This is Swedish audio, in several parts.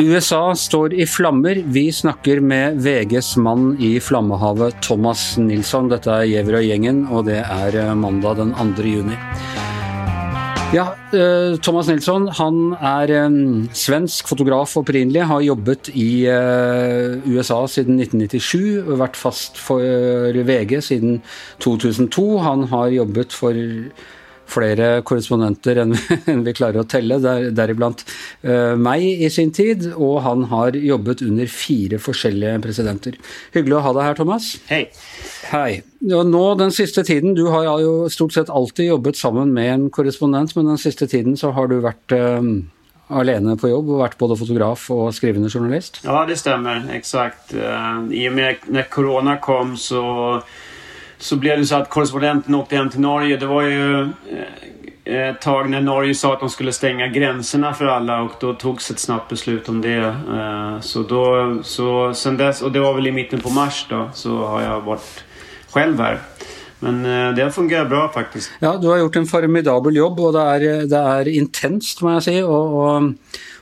USA står i flammer. Vi snakker med VGs mann i flammehavet, Thomas Nilsson. Dette er Giæver og gjengen, og det er eh, mandag den 2. juni. Ja, eh, Thomas Nilsson han er eh, svensk fotograf opprinnelig. Har jobbet i USA siden 1997. Vært fast for VG siden 2002. Han har jobbet for flere korrespondenter enn, enn vi klarer å telle, der, deriblant uh, meg i sin tid. Og han har jobbet under fire forskjellige presidenter. Hyggelig å ha deg her, Thomas. Hei. Hei. Og nå den siste tiden, Du har jo stort sett alltid jobbet sammen med en korrespondent, men den siste tiden så har du vært uh, alene på jobb og vært både fotograf og skrivende journalist? Ja, det stemmer. Eksakt. Uh, I og med når korona kom, så så blev det så att korrespondenten åkte hem till Norge. Det var ju eh, ett tag när Norge sa att de skulle stänga gränserna för alla och då togs ett snabbt beslut om det. Eh, så då, så sen dess, och det var väl i mitten på mars då, så har jag varit själv här. Men eh, det har fungerat bra faktiskt. Ja, du har gjort en formidabel jobb och det är, det är intenst, må jag säga,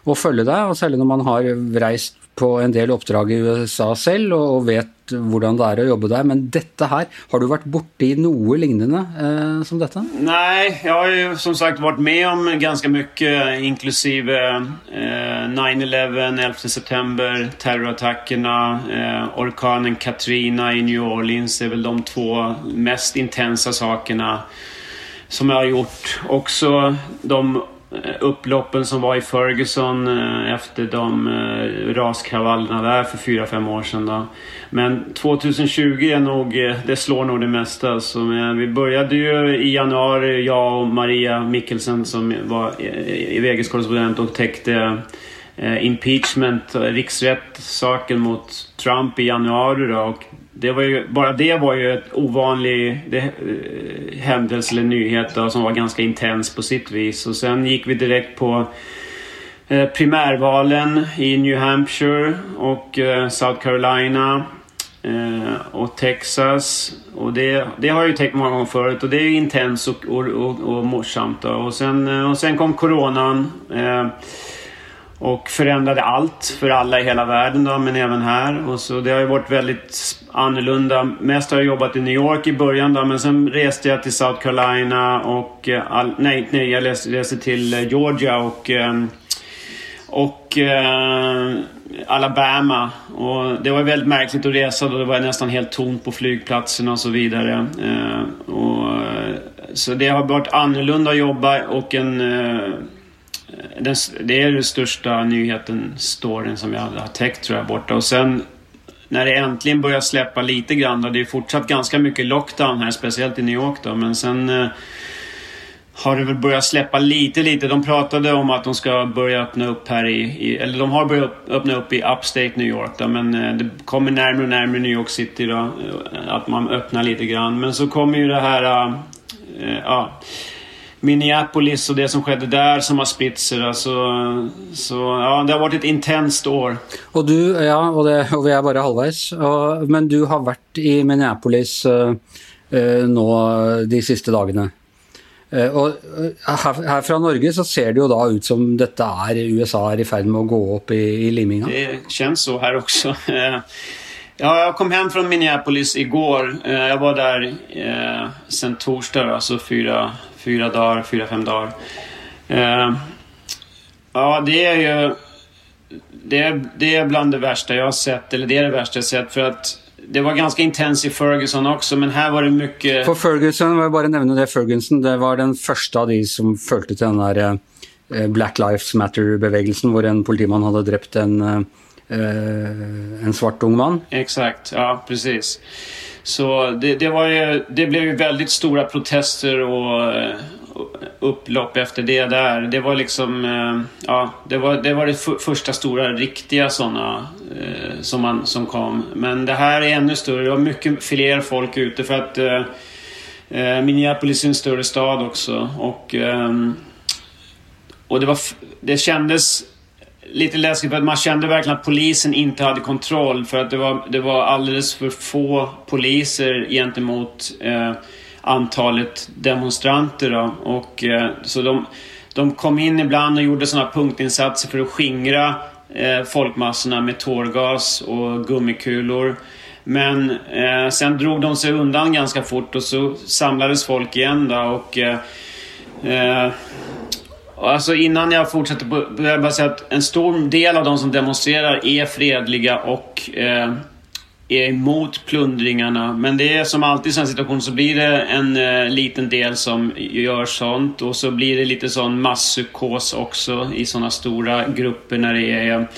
att följa dig. Och särskilt när man har rest på en del uppdrag i USA själv och vet hvordan det er å jobbe der. Men dette her, har du vært borti noe lignende eh, som dette? Nej, jag har ju som sagt varit med om ganska mycket inklusive eh, 9-11, 11 september, terrorattackerna, eh, orkanen Katrina i New Orleans det är väl de två mest intensa sakerna som jag har gjort. Också de Eh, upploppen som var i Ferguson eh, efter de eh, raskravallerna där för fyra fem år sedan. Då. Men 2020 är nog, det slår nog det mesta. Alltså. Så vi började ju i januari, jag och Maria Mikkelsen som var i VGs korrespondent och täckte impeachment, riksrättssaken mot Trump i januari. Då. Och det var ju, bara det var ju ett ovanligt det, händelse eller nyhet då, som var ganska intens på sitt vis. Och sen gick vi direkt på eh, primärvalen i New Hampshire och eh, South Carolina eh, och Texas. Och det, det har jag ju tänkt många gånger förut och det är intensivt och, och, och, och morsamt. Då. Och, sen, och sen kom coronan. Och förändrade allt för alla i hela världen då, men även här. Och så det har ju varit väldigt annorlunda. Mest har jag jobbat i New York i början då, men sen reste jag till South Carolina och... Eh, all, nej, nej, jag reste till eh, Georgia och... Eh, och eh, Alabama. Och det var väldigt märkligt att resa då. Det var nästan helt tomt på flygplatserna och så vidare. Eh, och, så det har varit annorlunda att jobba och en Eh, den, det är den största nyheten, storyn som jag har täckt tror jag borta. Och sen när det äntligen börjar släppa lite grann då, det är fortsatt ganska mycket lockdown här, speciellt i New York då, men sen eh, har det väl börjat släppa lite, lite. De pratade om att de ska börja öppna upp här i, i eller de har börjat öppna upp i Upstate New York då, men eh, det kommer närmare och närmare New York City då, eh, att man öppnar lite grann. Men så kommer ju det här, eh, ja Minneapolis och det som skedde där som har sig. Alltså, så ja, det har varit ett intenst år. Och du, ja, och, det, och vi är bara halvvägs. Och, men du har varit i Minneapolis uh, nu de sista dagarna. Uh, och här, här från Norge så ser det ju då ut som detta är USA är i färd med att gå upp i, i limminga. Det känns så här också. Ja, jag kom hem från Minneapolis igår. Jag var där eh, sen torsdag, alltså fyra, fyra dagar, fyra, fem dagar. Eh, ja, det är ju... Det är, det är bland det värsta jag har sett, eller det är det värsta jag har sett för att det var ganska intens i Ferguson också, men här var det mycket... För Ferguson, jag bara nämna det, Ferguson, det var den första av de som följde till den där eh, Black Lives Matter-bevegelsen, där en politiman hade dräpt en, eh, en svart ung man. Exakt, ja precis. Så det, det, var ju, det blev ju väldigt stora protester och upplopp efter det där. Det var liksom, eh, ja, det var det, var det första stora riktiga sådana eh, som, man, som kom. Men det här är ännu större. Det var mycket fler folk ute för att eh, eh Minneapolis är en större stad också. Och, eh, och det, var, det kändes lite läskigt för att man kände verkligen att polisen inte hade kontroll för att det var, det var alldeles för få poliser gentemot eh, antalet demonstranter. Då. Och, eh, så de, de kom in ibland och gjorde sådana punktinsatser för att skingra eh, folkmassorna med tårgas och gummikulor. Men eh, sen drog de sig undan ganska fort och så samlades folk igen då och eh, eh Alltså innan jag fortsätter på, vill jag bara säga att en stor del av de som demonstrerar är fredliga och eh, är emot plundringarna. Men det är som alltid i sådana situationer så blir det en eh, liten del som gör sånt och så blir det lite sån masspsykos också i sådana stora grupper när det är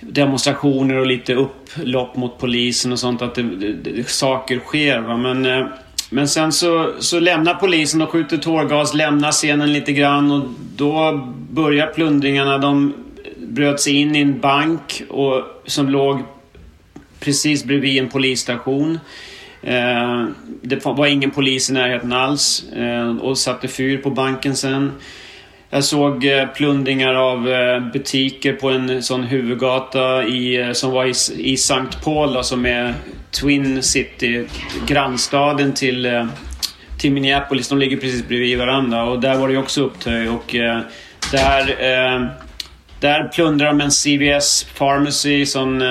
demonstrationer och lite upplopp mot polisen och sånt. Att det, det, det, saker sker. Va? Men, eh, men sen så, så lämnar polisen och skjuter tårgas, lämnar scenen lite grann och då börjar plundringarna. De bröt sig in i en bank och, som låg precis bredvid en polisstation. Eh, det var ingen polis i närheten alls eh, och satte fyr på banken sen. Jag såg eh, plundringar av eh, butiker på en sån huvudgata i, eh, som var i, i Sankt Paul då, som är Twin City, grannstaden till, eh, till Minneapolis. De ligger precis bredvid varandra och där var det också upptöj och eh, där eh, där plundrar de en CVS Pharmacy, som,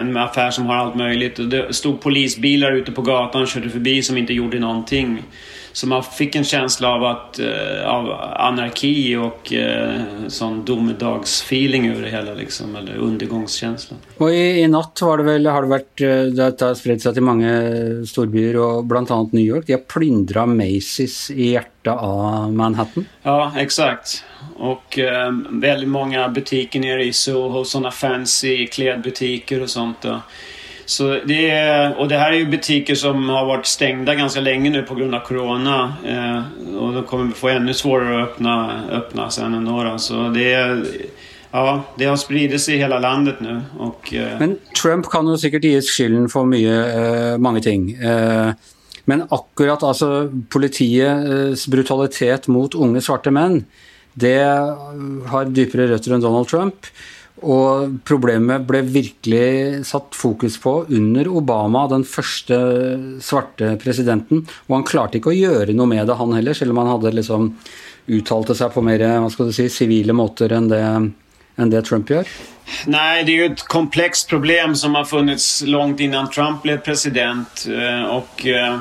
en affär som har allt möjligt. Och det stod polisbilar ute på gatan och körde förbi som inte gjorde någonting. Så man fick en känsla av, att, eh, av anarki och eh, sån domedagsfeeling över det hela, liksom, eller undergångskänsla. Och i, i natt var det väl, har det varit, eh, det har spritt sig till många storbyer och bland annat New York. De har plundrat Macy's i hjärtat av Manhattan. Ja, exakt. Och eh, väldigt många butiker nere i Soho, sådana fancy klädbutiker och sånt. Då. Så det är, och det här är ju butiker som har varit stängda ganska länge nu på grund av Corona. Eh, och de kommer få ännu svårare att öppna, öppna sen ändå. Då. Så det är, Ja, det har spridit sig i hela landet nu. Och, eh... Men Trump kan ju säkert ges skylden för mycket, eh, många ting. Eh, men akkurat alltså politiets brutalitet mot unga svarta män, det har djupare rötter än Donald Trump. Og problemet ble virkelig satt fokus på under Obama, den første svarte presidenten. Og han klarte ikke å gjøre noe med det, han heller, selv om han hadde liksom uttalte seg på mer hva skal du si, sivile måter enn det, enn det Trump gjør. Nej, det är ju ett komplext problem som har funnits långt innan Trump blev president. Eh, Och eh,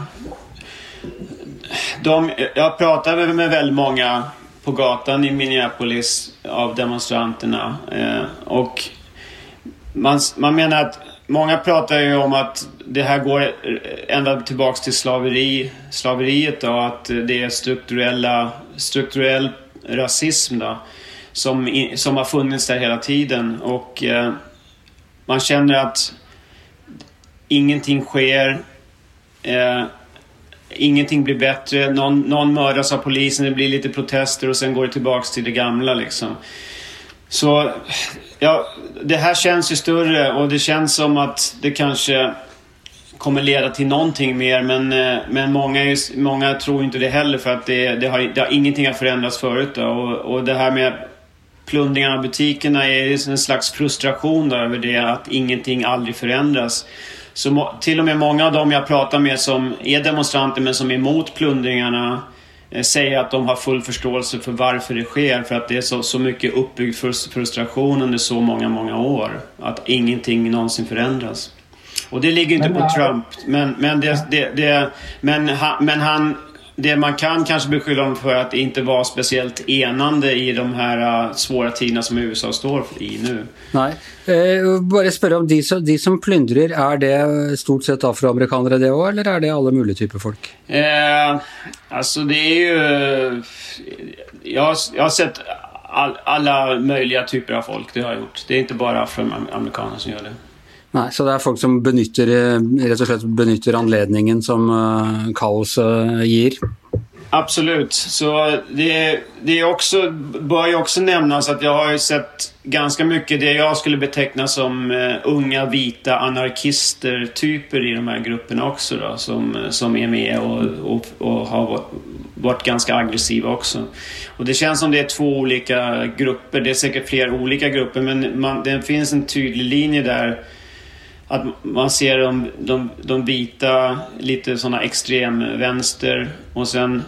de, jag pratade med väldigt många på gatan i Minneapolis av demonstranterna. Eh, och man, man menar att Många pratar ju om att det här går ända tillbaks till slaveri, slaveriet då, att det är strukturella, strukturell rasism då, som, som har funnits där hela tiden. Och eh, man känner att ingenting sker. Eh, ingenting blir bättre. Någon, någon mördas av polisen, det blir lite protester och sen går det tillbaks till det gamla liksom. Så, ja, det här känns ju större och det känns som att det kanske kommer leda till någonting mer men, eh, men många, är, många tror inte det heller för att det, det, har, det har ingenting har förändrats förut. Då. Och, och det här med plundringarna av butikerna är en slags frustration då, över det att ingenting aldrig förändras. Så till och med många av dem jag pratar med som är demonstranter men som är emot plundringarna eh, säger att de har full förståelse för varför det sker. För att det är så, så mycket uppbyggd frustration under så många, många år. Att ingenting någonsin förändras. Och det ligger inte men, på Trump. Men, men, det, det, det, men, han, men han det man kan kanske beskylla honom för att inte vara speciellt enande i de här uh, svåra tiderna som USA står i nu. Nej. Eh, bara fråga om de som, de som plundrar, är det stort sett afroamerikanare det också eller är det alla möjliga typer av folk? Eh, alltså det är ju... Jag, har, jag har sett all, alla möjliga typer av folk, det har jag gjort. Det är inte bara afroamerikaner som gör det. Nei, så det är folk som benytter, eh, rett og slett benytter anledningen som eh, uh, kaoset eh, ger? Absolut. Så det, det också, bör ju också nämnas att jag har sett ganska mycket det jag skulle beteckna som uh, unga vita anarkister-typer i de här grupperna också då, som, som är med och, och, och har varit ganska aggressiva också. Och det känns som det är två olika grupper. Det är säkert fler olika grupper men man, det finns en tydlig linje där att man ser de, de, de vita lite sådana extremvänster och sen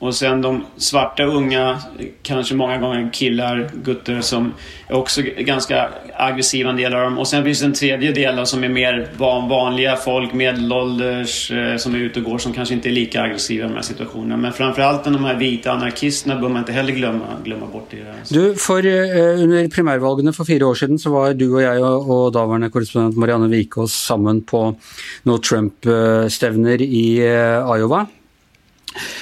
och sen de svarta unga, kanske många gånger killar, gutter som är också ganska aggressiva en del av dem. Och sen finns det en tredje del som är mer vanliga folk, medelålders, eh, som är ute och går som kanske inte är lika aggressiva i de här situationerna. Men framförallt de här vita anarkisterna bör man inte heller glömma, glömma bort i det här. Du, för, eh, under primärvalen för fyra år sedan så var du och jag och, och dåvarande korrespondent Marianne Wikås samman på några Trump-stevner i eh, Iowa.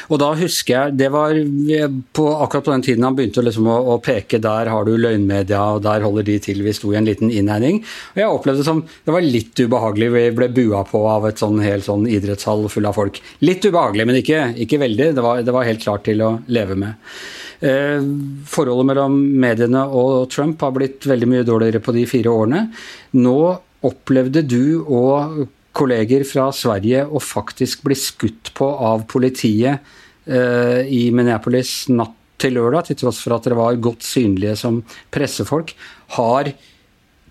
Og da husker jeg Det var eh, på, akkurat på den tiden han begynte liksom å, å, peke der har du løgnmedia, og der holder de til. Vi sto i en liten innhegning. Og jeg opplevde det som det var litt ubehagelig. Vi ble bua på av et sånn helt sånn idrettshall full av folk. Litt ubehagelig, men ikke, ikke veldig. Det var, det var, helt klart til å leve med. Eh, forholdet mellom mediene og Trump har blitt veldig mye dårligere på de fire årene. Nå opplevde du og kolleger fra Sverige och faktisk blir skutt på av politiet eh, i Minneapolis natt til lørdag, til tross for at dere var godt synlige som pressefolk. Har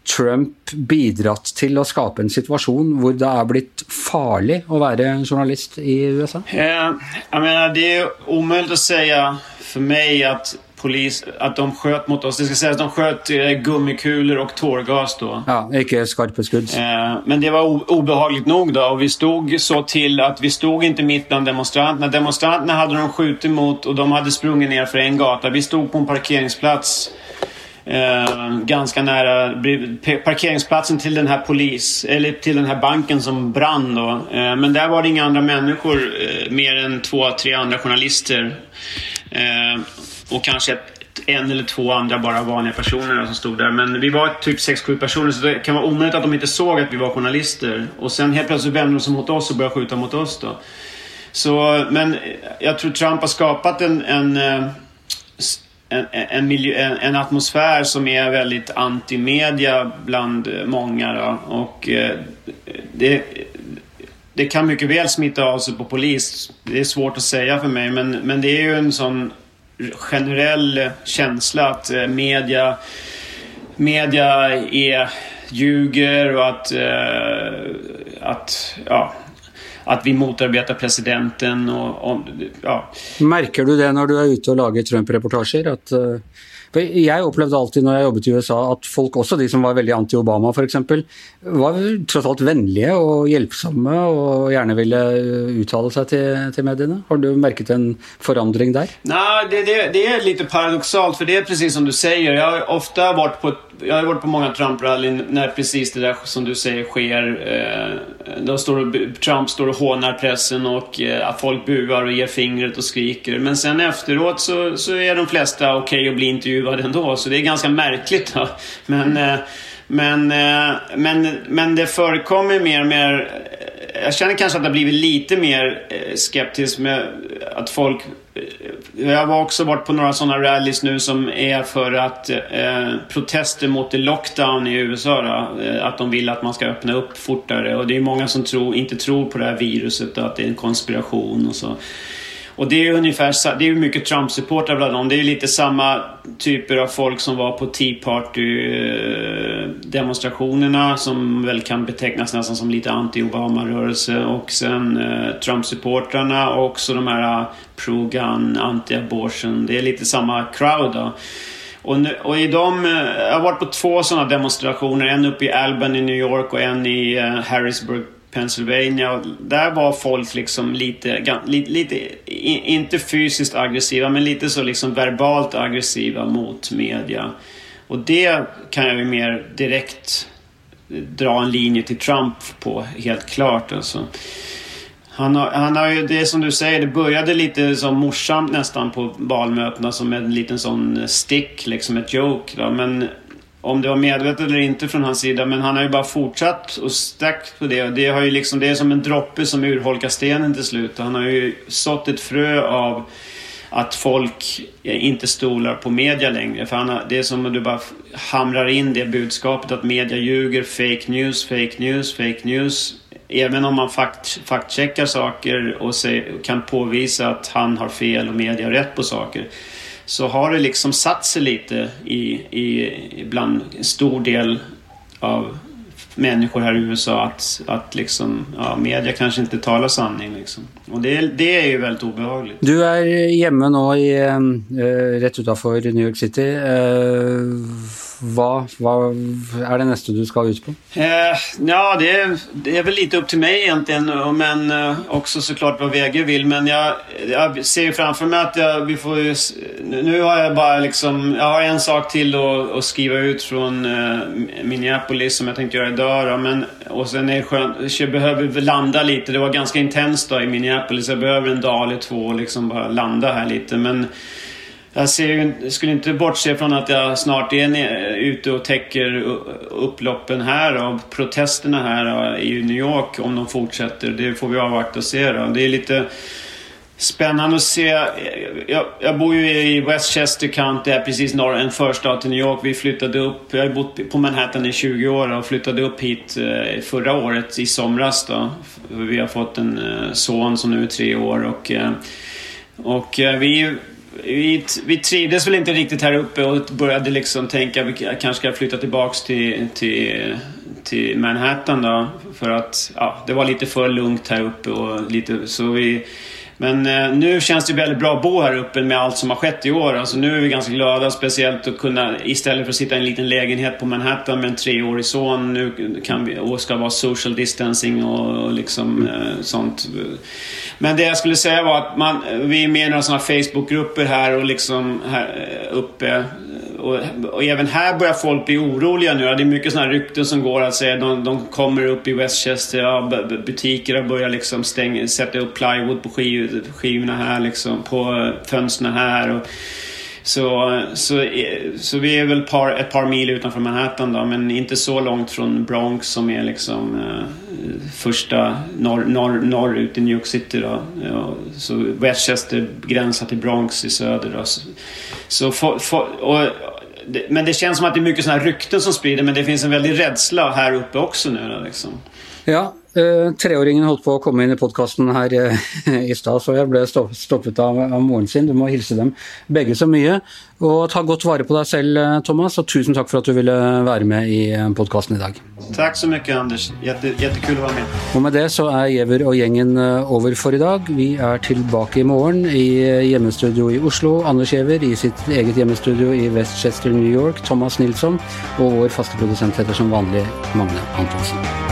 Trump bidratt til å skape en situasjon hvor det er blitt farlig å være journalist i USA? Jag jeg mener, det er omöjligt å säga för mig att polis, att de sköt mot oss. Det ska sägas att de sköt eh, gummikulor och tårgas då. Ja, inte skarpa skudd. Eh, men det var obehagligt nog då och vi stod så till att vi stod inte mitt bland demonstranterna. Demonstranterna hade de skjutit mot och de hade sprungit ner för en gata. Vi stod på en parkeringsplats Eh, ganska nära parkeringsplatsen till den här polis, eller till den här banken som brann då. Eh, men där var det inga andra människor, eh, mer än två, tre andra journalister. Och kanske en eller två andra bara vanliga personer som stod där. Men vi var typ 6-7 personer så det kan vara omöjligt att de inte såg att vi var journalister. Och sen helt plötsligt vände de sig mot oss och började skjuta mot oss då. Så, men jag tror Trump har skapat en, eh, en, en, en, miljö, en, en atmosfär som är väldigt antimedia bland många. Då. Och eh, det, det kan mycket väl smitta av sig på polis. Det är svårt att säga för mig men, men det är ju en sån generell känsla att eh, media, media är, ljuger och att, eh, att, ja, att vi motarbetar presidenten. Och, och, ja. Märker du det när du är ute och lagar Trump-reportager? Att, uh For jeg opplevde alltid når jeg jobbet i USA at folk, også de som var veldig anti-Obama f.eks., var tross alt vennlige og hjelpsomme og gjerne ville uttale seg til, til mediene. Har du merket en forandring der? Nej, det, det, det är lite paradoxalt för det är precis som du säger. Jag har ofte varit på, jag har varit på många Trump-rallyn när precis det där som du säger sker. Eh, då står Trump står och hånar pressen och eh, folk buar och ger fingret och skriker. Men sen efteråt så, så är de flesta okej okay att bli intervjuade intervjuad ändå, så det är ganska märkligt. Då. Men, eh, men, eh, men, men det förekommer mer och mer... Jag känner kanske att det har blivit lite mer eh, skeptisk med att folk... Jag har också varit på några sådana rallys nu som är för att eh, protester mot lockdown i USA. Då, att de vill att man ska öppna upp fortare. Och det är många som tror, inte tror på det här viruset och att det är en konspiration och så. Och det är ungefär det är mycket Trump-supportrar bland dem. Det är lite samma typer av folk som var på Tea Party-demonstrationerna eh, som väl kan betecknas nästan som lite anti-Obama-rörelse. Och sen eh, Trump-supportrarna och också de här eh, pro-gun, anti-abortion. Det är lite samma crowd då. Och, nu, och i de, eh, jag har varit på två sådana demonstrationer. En uppe i Albany, New York och en i Harrisburg, Pennsylvania. Där var folk liksom lite, lite, lite, inte fysiskt aggressiva, men lite så liksom verbalt aggressiva mot media. Och det kan jag ju mer direkt eh, dra en linje till Trump på, helt klart. Alltså. Han har, han har ju, det som du säger, det började lite som morsamt nästan på valmötena som en liten sån stick, liksom ett joke. Då. Men om det var medvetet eller inte från hans sida. Men han har ju bara fortsatt och stärkt på det. Det, har ju liksom, det är som en droppe som urholkar stenen till slut. Han har ju sått ett frö av att folk inte stolar på media längre. För han har, det är som att du bara hamrar in det budskapet att media ljuger, fake news, fake news, fake news. Även om man fakt, faktcheckar saker och se, kan påvisa att han har fel och media har rätt på saker så har det liksom satt sig lite i, i bland en stor del av människor här i USA att, att liksom, ja, media kanske inte talar sanning. Liksom. Och det, det är ju väldigt obehagligt. Du är hemma nu i, eh, rätt utanför New York City. Äh vad, hva, är det nästa du ska ut på? Eh, ja, det är, det är väl lite upp till mig egentligen. Men eh, också såklart vad VG vill. Men jag, jag ser framför mig att jag, vi får ju, Nu har jag bara liksom... Jag har en sak till att, skriva ut från eh, Minneapolis som jag tänkte göra idag. Då, men, och sen är det skönt, jag behöver landa lite. Det var ganska intenskt i Minneapolis. Jag behöver en dag eller två och liksom bara landa här lite. Men jag ser, skulle inte bortse från att jag snart är ute och täcker upploppen här och protesterna här i New York om de fortsätter. Det får vi avvakta och se då. Det är lite spännande att se. Jag, jag bor ju i Westchester County, precis norr, en förstad till New York. Vi flyttade upp, jag har bott på Manhattan i 20 år och flyttade upp hit eh, förra året i somras då. Vi har fått en eh, son som nu är tre år och, eh, och vi vi, vi trivdes väl inte riktigt här uppe och började liksom tänka att vi kanske ska flytta tillbaks till, till, till Manhattan då. För att ja, det var lite för lugnt här uppe och lite så vi men eh, nu känns det väldigt bra att bo här uppe med allt som har skett i år. Alltså nu är vi ganska glada, speciellt att kunna istället för att sitta i en liten lägenhet på Manhattan med en treårig son nu kan vi, och ska vara social distancing och, och liksom eh, sånt. Men det jag skulle säga var att man, vi är med i några sådana Facebookgrupper här och liksom här eh, uppe och, och, även här börjar folk bli oroliga nu. Det är mycket sådana rykten som går att säga de, de kommer upp i Westchester. Ja, butiker har börjat liksom stänga, sätta upp plywood på skiv, skivorna här liksom. På eh, fönstren här. Och, så, så, eh, så vi är väl par, ett par mil utanför Manhattan då, men inte så långt från Bronx som är liksom eh, första norr, norr, norrut i New York City. Då. Ja, så Westchester gränsar till Bronx i söder. Då. Så, så for, for, och, men det känns som att det är mycket sådana här rykten som sprider, men det finns en väldig rädsla här uppe också nu. Liksom. Ja, Uh, treåringen holdt på å komme inn i podkasten her uh, i stad, så jeg ble stoppet av, av moren sin. Du må hilse dem begge så mye. Og ta godt vare på deg selv, eh, Thomas, og tusen takk for at du ville være med i podkasten i dag. Takk så mye, Anders. Jättekul å være med. Og med det så er Giæver og gjengen over for i dag. Vi er tilbake i morgen i hjemmestudio i Oslo. Anders Giæver i sitt eget hjemmestudio i Westchester, New York. Thomas Nilsson og vår faste produsent heter som vanlig Magne Antonsen.